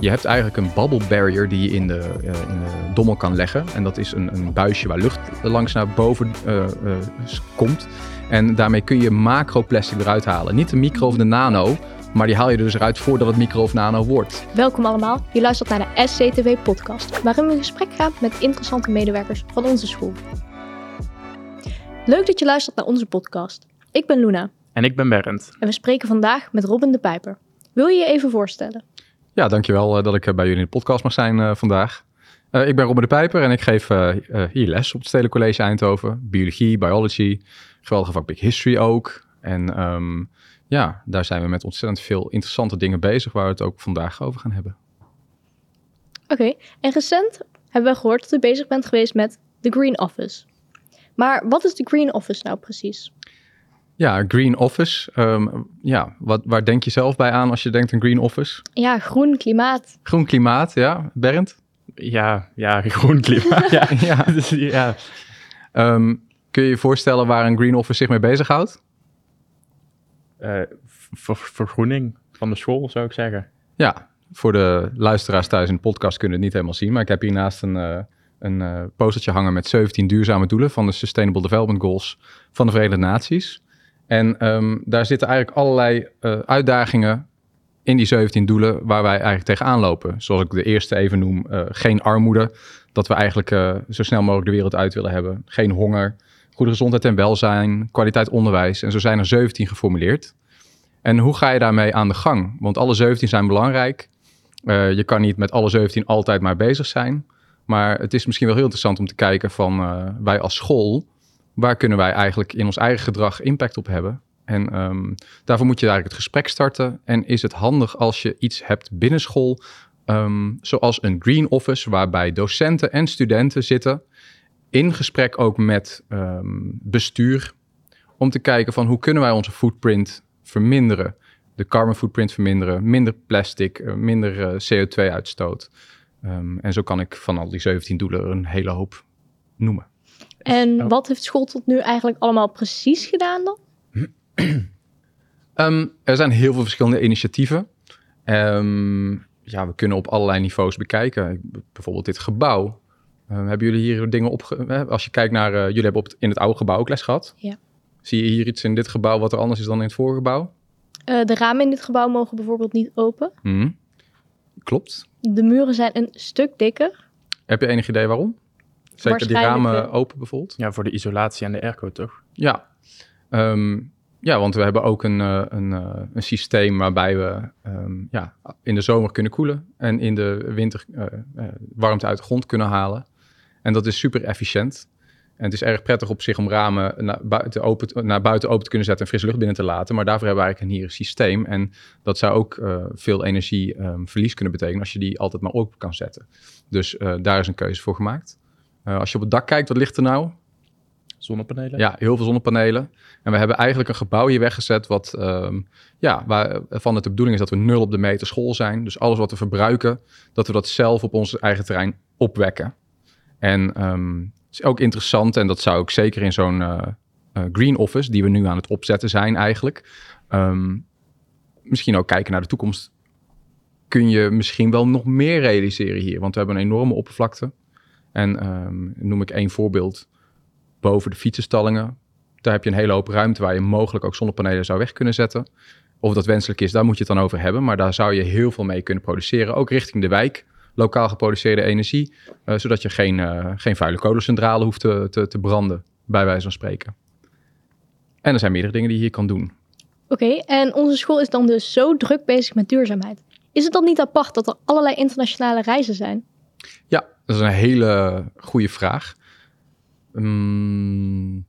Je hebt eigenlijk een bubble barrier die je in de, uh, in de dommel kan leggen. En dat is een, een buisje waar lucht langs naar boven uh, komt. En daarmee kun je macroplastic eruit halen. Niet de micro of de nano, maar die haal je er dus eruit voordat het micro of nano wordt. Welkom allemaal. Je luistert naar de SCTV podcast, waarin we in gesprek gaan met interessante medewerkers van onze school. Leuk dat je luistert naar onze podcast. Ik ben Luna. En ik ben Berend. En we spreken vandaag met Robin de Pijper. Wil je je even voorstellen? Ja, dankjewel uh, dat ik bij jullie in de podcast mag zijn uh, vandaag. Ik ben Robin de Pijper en ik geef hier les op het Stedelijk College Eindhoven. Biologie, biology, geweldige vak Big History ook. En um, ja, daar zijn we met ontzettend veel interessante dingen bezig waar we het ook vandaag over gaan hebben. Oké, en recent hebben we gehoord dat u bezig bent geweest met de Green Office. Maar wat is de Green Office nou precies? Ja, Green Office. Um, ja, wat, waar denk je zelf bij aan als je denkt een Green Office? Ja, groen klimaat. Groen klimaat, ja. Berend? Ja, ja groen klimaat. ja. ja. Dus, ja. Um, kun je je voorstellen waar een Green Office zich mee bezighoudt? Uh, ver vergroening van de school, zou ik zeggen. Ja, voor de luisteraars thuis in de podcast kunnen het niet helemaal zien. Maar ik heb hiernaast een, uh, een uh, postertje hangen met 17 duurzame doelen van de Sustainable Development Goals van de Verenigde Naties. En um, daar zitten eigenlijk allerlei uh, uitdagingen in die 17 doelen waar wij eigenlijk tegenaan lopen. Zoals ik de eerste even noem, uh, geen armoede. Dat we eigenlijk uh, zo snel mogelijk de wereld uit willen hebben. Geen honger, goede gezondheid en welzijn, kwaliteit onderwijs. En zo zijn er 17 geformuleerd. En hoe ga je daarmee aan de gang? Want alle 17 zijn belangrijk. Je kan niet met alle 17 altijd maar bezig zijn. Maar het is misschien wel heel interessant om te kijken van wij als school, waar kunnen wij eigenlijk in ons eigen gedrag impact op hebben? En um, daarvoor moet je eigenlijk het gesprek starten. En is het handig als je iets hebt binnen school, um, zoals een green office, waarbij docenten en studenten zitten in gesprek ook met um, bestuur, om te kijken van hoe kunnen wij onze footprint verminderen. De carbon footprint verminderen, minder plastic, uh, minder uh, CO2-uitstoot. Um, en zo kan ik van al die 17 doelen een hele hoop noemen. En oh. wat heeft school tot nu eigenlijk allemaal precies gedaan dan? um, er zijn heel veel verschillende initiatieven. Um, ja, we kunnen op allerlei niveaus bekijken. Bijvoorbeeld dit gebouw. hebben jullie hier dingen op... Als je kijkt naar... Uh, jullie hebben op het, in het oude gebouw ook les gehad. Ja. Zie je hier iets in dit gebouw wat er anders is dan in het vorige gebouw? Uh, de ramen in dit gebouw mogen bijvoorbeeld niet open. Mm. Klopt. De muren zijn een stuk dikker. Heb je enig idee waarom? Zeker die ramen open bijvoorbeeld? Ja, voor de isolatie en de airco toch? Ja. Um, ja, want we hebben ook een, uh, een, uh, een systeem waarbij we um, ja, in de zomer kunnen koelen en in de winter uh, warmte uit de grond kunnen halen. En dat is super efficiënt. En het is erg prettig op zich om ramen naar buiten, open, naar buiten open te kunnen zetten en frisse lucht binnen te laten. Maar daarvoor hebben we eigenlijk een hier een systeem. En dat zou ook uh, veel energieverlies um, kunnen betekenen als je die altijd maar open kan zetten. Dus uh, daar is een keuze voor gemaakt. Uh, als je op het dak kijkt, wat ligt er nou? Zonnepanelen? Ja, heel veel zonnepanelen. En we hebben eigenlijk een gebouw hier weggezet wat, um, ja, waarvan het de bedoeling is dat we nul op de meter school zijn. Dus alles wat we verbruiken, dat we dat zelf op ons eigen terrein opwekken. En um, is ook interessant en dat zou ik zeker in zo'n uh, uh, green office, die we nu aan het opzetten zijn eigenlijk, um, misschien ook kijken naar de toekomst. Kun je misschien wel nog meer realiseren hier? Want we hebben een enorme oppervlakte. En um, noem ik één voorbeeld. Boven de fietsenstallingen, daar heb je een hele hoop ruimte waar je mogelijk ook zonnepanelen zou weg kunnen zetten. Of dat wenselijk is, daar moet je het dan over hebben. Maar daar zou je heel veel mee kunnen produceren, ook richting de wijk lokaal geproduceerde energie, uh, zodat je geen, uh, geen vuile kolencentrale hoeft te, te, te, branden, bij wijze van spreken. En er zijn meerdere dingen die je hier kan doen. Oké, en onze school is dan dus zo druk bezig met duurzaamheid. Is het dan niet apart dat er allerlei internationale reizen zijn? Ja, dat is een hele goede vraag. Um,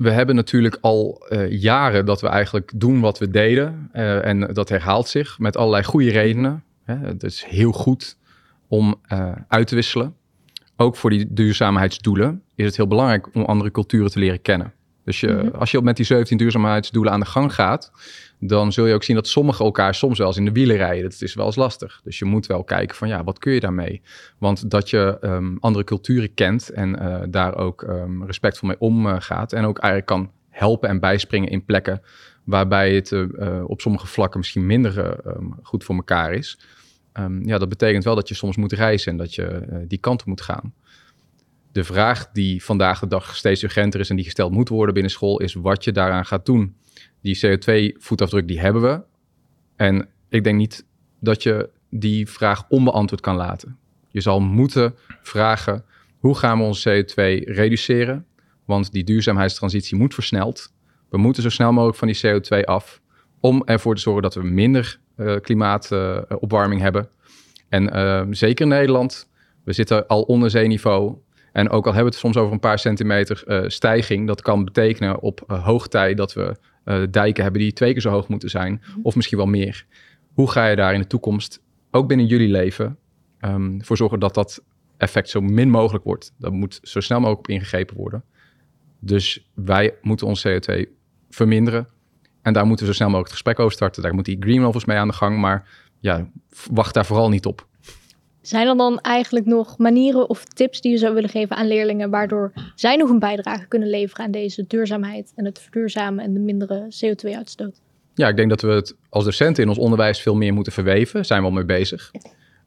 we hebben natuurlijk al uh, jaren dat we eigenlijk doen wat we deden. Uh, en dat herhaalt zich met allerlei goede redenen. Hè. Het is heel goed om uh, uit te wisselen. Ook voor die duurzaamheidsdoelen is het heel belangrijk om andere culturen te leren kennen. Dus je, mm -hmm. als je met die 17 duurzaamheidsdoelen aan de gang gaat, dan zul je ook zien dat sommigen elkaar soms wel eens in de wielen rijden. Dat is wel eens lastig. Dus je moet wel kijken van ja, wat kun je daarmee? Want dat je um, andere culturen kent en uh, daar ook um, respectvol mee omgaat. En ook eigenlijk kan helpen en bijspringen in plekken waarbij het eh, eh, op sommige vlakken misschien minder eh, ehm, goed voor elkaar is. Ehm, ja, dat betekent wel dat je soms moet reizen en dat je eh, die kant moet gaan. De vraag die vandaag de dag steeds urgenter is en die gesteld moet worden binnen school, is wat je daaraan gaat doen. Die CO2-voetafdruk die hebben we. En ik denk niet dat je die vraag onbeantwoord kan laten. Je zal moeten vragen, hoe gaan we onze CO2 reduceren? Want die duurzaamheidstransitie moet versneld. We moeten zo snel mogelijk van die CO2 af om ervoor te zorgen dat we minder eh, klimaatopwarming hebben. En eh, zeker in Nederland, we zitten al onder zeeniveau. En ook al hebben we het soms over een paar centimeter eh, stijging, dat kan betekenen op uh, hoogtij dat we uh, dijken hebben die twee keer zo hoog moeten zijn, of misschien wel meer. Hoe ga je daar in de toekomst, ook binnen jullie leven, um, voor zorgen dat dat effect zo min mogelijk wordt? Dat moet zo snel mogelijk op ingegrepen worden. Dus wij moeten ons CO2 verminderen. En daar moeten we zo snel mogelijk het gesprek over starten. Daar moet die Green Office mee aan de gang. Maar ja, wacht daar vooral niet op. Zijn er dan eigenlijk nog manieren of tips die je zou willen geven aan leerlingen, waardoor zij nog een bijdrage kunnen leveren aan deze duurzaamheid en het verduurzamen en de mindere CO2-uitstoot? Ja, ik denk dat we het als docenten in ons onderwijs veel meer moeten verweven. Daar zijn we al mee bezig.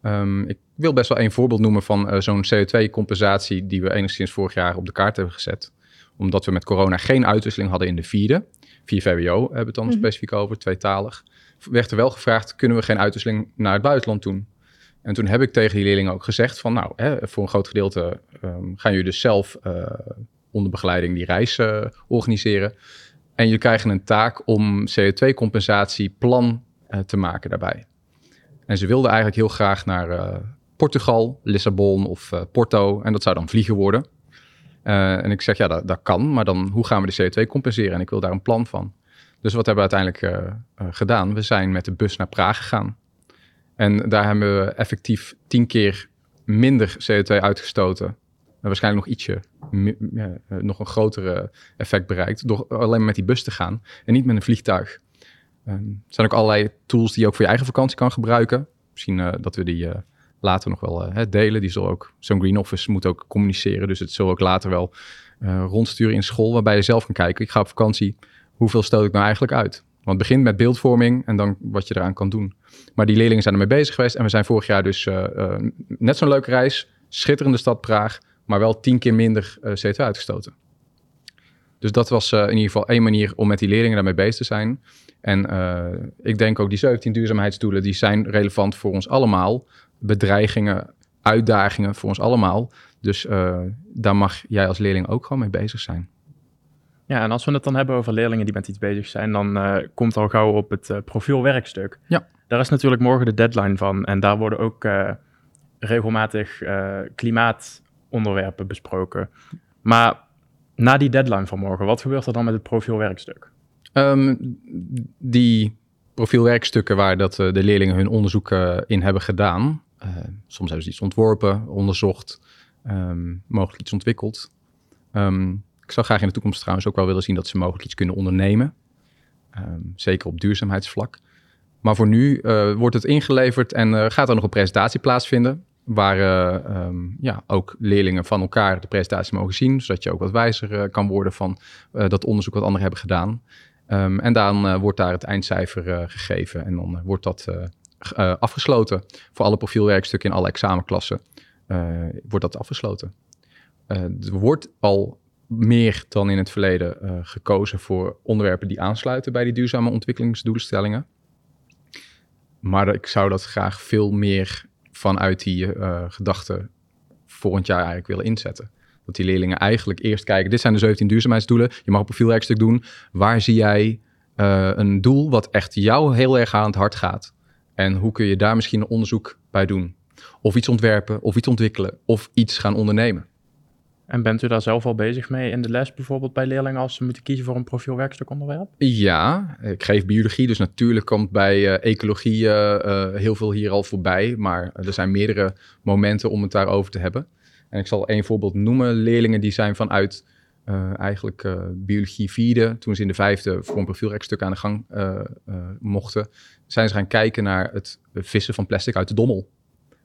Um, ik wil best wel een voorbeeld noemen van uh, zo'n CO2-compensatie die we enigszins vorig jaar op de kaart hebben gezet. Omdat we met corona geen uitwisseling hadden in de vierde. Vier VWO hebben we het dan mm -hmm. specifiek over, tweetalig. Werd er wel gevraagd, kunnen we geen uitwisseling naar het buitenland doen? En toen heb ik tegen die leerlingen ook gezegd van, nou, hè, voor een groot gedeelte um, gaan jullie dus zelf uh, onder begeleiding die reis uh, organiseren. En je krijgen een taak om CO2-compensatieplan uh, te maken daarbij. En ze wilden eigenlijk heel graag naar Portugal, Lissabon of Porto. En dat zou dan vliegen worden. En ik zeg, ja, dat, dat, kan. Maar dan, hoe gaan we de CO2 compenseren? En ik wil daar een plan van. Dus wat hebben we uiteindelijk gedaan? We zijn met de bus naar Praag gegaan. En daar hebben we effectief tien keer minder CO2 uitgestoten. En waarschijnlijk nog ietsje, ja, nog een grotere effect bereikt. Door alleen maar met die bus te gaan en niet met een vliegtuig. Um, er zijn ook allerlei tools die je ook voor je eigen vakantie kan gebruiken. Misschien uh, dat we die uh, later nog wel delen. Die zal ook, zo'n Green Office moet ook communiceren. Dus het zal ook later wel rondsturen in school. Waarbij je zelf kan kijken, ik ga op vakantie. Hoeveel stoot ik nou eigenlijk uit? Want het begint met beeldvorming en dan wat je eraan kan doen. Maar die leerlingen zijn ermee bezig geweest. En we zijn vorig jaar dus net zo'n leuke reis. Schitterende stad Praag. Maar wel tien keer minder CO2 uitgestoten. Dus dat was in ieder geval één manier om met die leerlingen daarmee bezig te zijn. En uh, ik denk ook die 17 duurzaamheidsdoelen, die zijn relevant voor ons allemaal. Bedreigingen, uitdagingen voor ons allemaal. Dus uh, daar mag jij als leerling ook gewoon mee bezig zijn. Ja, en als we het dan hebben over leerlingen die met iets bezig zijn, dan uh, komt al gauw op het profielwerkstuk. Ja. Daar is natuurlijk morgen de deadline van. En daar worden ook regelmatig klimaatonderwerpen besproken. Maar na die deadline van morgen, wat gebeurt er dan met het profielwerkstuk? Um, die profielwerkstukken waar dat, de leerlingen hun onderzoek in hebben gedaan. Soms hebben ze iets ontworpen, onderzocht, um, mogelijk iets ontwikkeld. Um, ik zou graag in de toekomst trouwens ook wel willen zien dat ze mogelijk iets kunnen ondernemen. zeker op duurzaamheidsvlak. Maar voor nu wordt het ingeleverd en gaat er nog een presentatie plaatsvinden. Waar ja, ook leerlingen van elkaar de presentatie mogen zien. Zodat je ook wat wijzer kan worden van dat onderzoek wat anderen hebben gedaan. Um, en dan wordt daar het eindcijfer gegeven en dan wordt dat afgesloten. Voor alle profielwerkstukken in alle examenklassen wordt dat afgesloten. er wordt al meer dan in het verleden gekozen voor onderwerpen die aansluiten bij die duurzame ontwikkelingsdoelstellingen. Maar ik zou dat graag veel meer vanuit die gedachte volgend jaar eigenlijk willen inzetten. Dat die leerlingen eigenlijk eerst kijken, dit zijn de 17 duurzaamheidsdoelen. Je mag een profielwerkstuk doen. Waar zie jij uh, een doel wat echt jou heel erg aan het hart gaat? En hoe kun je daar misschien een onderzoek bij doen? Of iets ontwerpen, of iets ontwikkelen, of iets gaan ondernemen. En bent u daar zelf al bezig mee in de les, bijvoorbeeld bij leerlingen als ze moeten kiezen voor een profielwerkstuk onderwerp? Ja, ik geef biologie, dus natuurlijk komt bij uh, ecologie uh, heel veel hier al voorbij. Maar er zijn meerdere momenten om het daarover te hebben. En ik zal één voorbeeld noemen. Leerlingen die zijn vanuit eigenlijk biologie vierde, toen ze in de vijfde voor een profielrekstuk aan de gang mochten, zijn ze gaan kijken naar het vissen van plastic uit de dommel.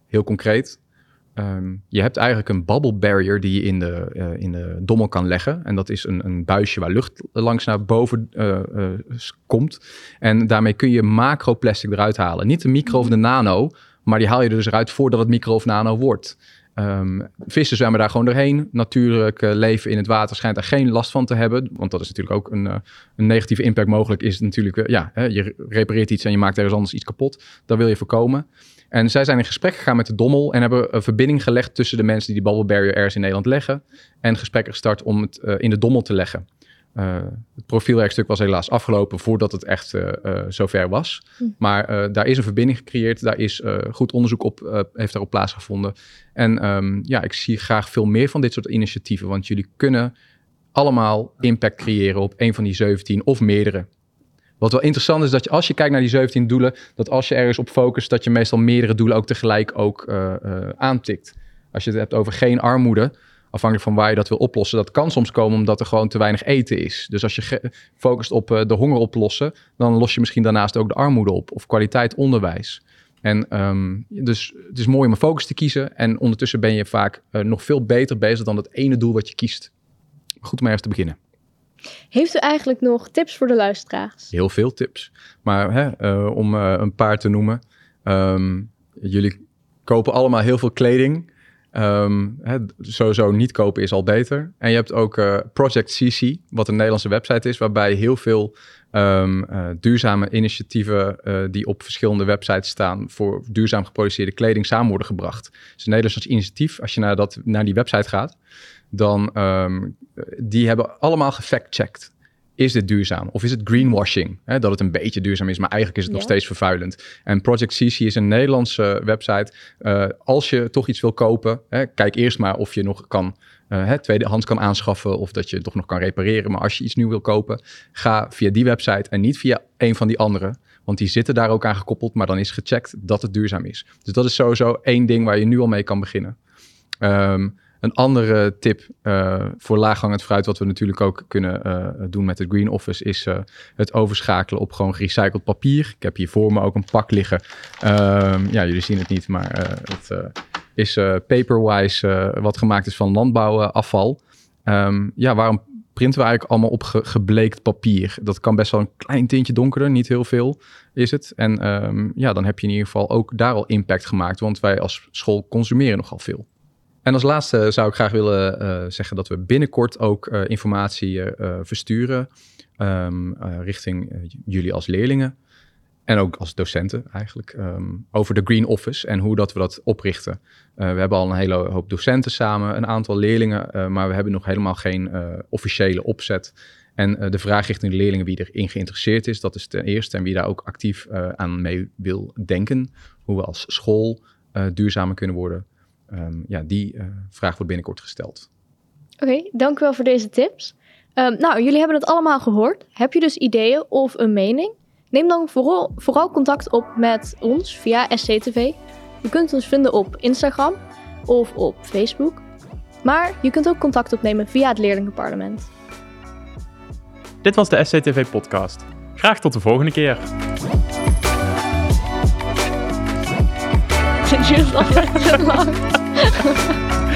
Heel concreet. Ehm, je hebt eigenlijk een bubble barrier die je in de, eh, in de dommel kan leggen. En dat is een, een buisje waar lucht langs naar boven eh, eh, komt. En daarmee kun je macroplastic eruit halen. Niet de micro of de nano, maar die haal je er dus eruit voordat het micro of nano wordt. Ehm, vissen zwemmen daar gewoon doorheen. Natuurlijk leven in het water schijnt daar geen last van te hebben. Want dat is natuurlijk ook een, een negatieve impact mogelijk. Is natuurlijk, ja, hè, je repareert iets en je maakt ergens anders iets kapot. Dat wil je voorkomen. En zij zijn in gesprek gegaan met de Dommel en hebben een verbinding gelegd tussen de mensen die die bubble barrier ergens in Nederland leggen. En gesprekken gestart om het eh, in de Dommel te leggen. Eh, het profielwerkstuk was helaas afgelopen voordat het echt eh, eh, zover was. Hm. Maar daar is een verbinding gecreëerd. Daar is goed onderzoek op, heeft daarop plaatsgevonden. En ehm, ja, ik zie graag veel meer van dit soort initiatieven. Want jullie kunnen allemaal impact creëren op een van die 17 of meerdere. Wat wel interessant is dat als je kijkt naar die 17 doelen, dat als je ergens op focust, dat je meestal meerdere doelen ook tegelijk ook eh, eh, aantikt. Als je het hebt over geen armoede, afhankelijk van waar je dat wil oplossen, dat kan soms komen omdat er gewoon te weinig eten is. Dus als je focust op eh, de honger oplossen, dan los je misschien daarnaast ook de armoede op of kwaliteit onderwijs. En ehm, dus het is mooi om een focus te kiezen en ondertussen ben je vaak nog veel beter bezig dan het ene doel wat je kiest. Goed om ergens te beginnen. Heeft u eigenlijk nog tips voor de luisteraars? Heel veel tips. Maar hè, eh, om eh, een paar te noemen. Ehm, jullie kopen allemaal heel veel kleding. Ehm, sowieso niet kopen is al beter. En je hebt ook eh, Project CC, wat een Nederlandse website is, waarbij heel veel ehm, eh, duurzame initiatieven eh, die op verschillende websites staan voor duurzaam geproduceerde kleding samen worden gebracht. Is een Nederlands initiatief. Als je naar, dat, naar die website gaat, dan um, die hebben allemaal gefact-checked. Is dit duurzaam? Of is het greenwashing? Hè, dat het een beetje duurzaam is, maar eigenlijk is het Ja. nog steeds vervuilend. En Project CC is een Nederlandse website. Uh, als je toch iets wil kopen, hè, kijk eerst maar of je nog kan uh, hè, tweedehands kan aanschaffen of dat je het toch nog kan repareren. Maar als je iets nieuw wil kopen, ga via die website en niet via een van die andere. Want die zitten daar ook aan gekoppeld, maar dan is gecheckt dat het duurzaam is. Dus dat is sowieso één ding waar je nu al mee kan beginnen. Um, een andere tip uh, voor laaghangend fruit, wat we natuurlijk ook kunnen uh, doen met het Green Office, is uh, het overschakelen op gewoon gerecycled papier. Ik heb hier voor me ook een pak liggen. Um, ja, jullie zien het niet, maar het is paperwise wat gemaakt is van landbouwafval. Um, ja, waarom printen we eigenlijk allemaal op ge gebleekt papier? Dat kan best wel een klein tintje donkerder, niet heel veel is het. En um, ja, dan heb je in ieder geval ook daar al impact gemaakt, want wij als school consumeren nogal veel. En als laatste zou ik graag willen uh, zeggen dat we binnenkort ook uh, informatie uh, versturen um, richting jullie als leerlingen. En ook als docenten eigenlijk. Um, over de Green Office en hoe dat we dat oprichten. we hebben al een hele hoop docenten samen, een aantal leerlingen. maar we hebben nog helemaal geen officiële opzet. En de vraag richting de leerlingen wie erin geïnteresseerd is, dat is ten eerste. En wie daar ook actief aan mee wil denken. Hoe we als school duurzamer kunnen worden. Um, ja, die uh, vraag wordt binnenkort gesteld. Oké, okay, dank u wel voor deze tips. Um, nou, jullie hebben het allemaal gehoord. Heb je dus ideeën of een mening? Neem dan vooral, vooral contact op met ons via SCTV. Je kunt ons vinden op Instagram of op Facebook. Maar je kunt ook contact opnemen via het Leerlingenparlement. Dit was de SCTV-podcast. Graag tot de volgende keer. Yeah.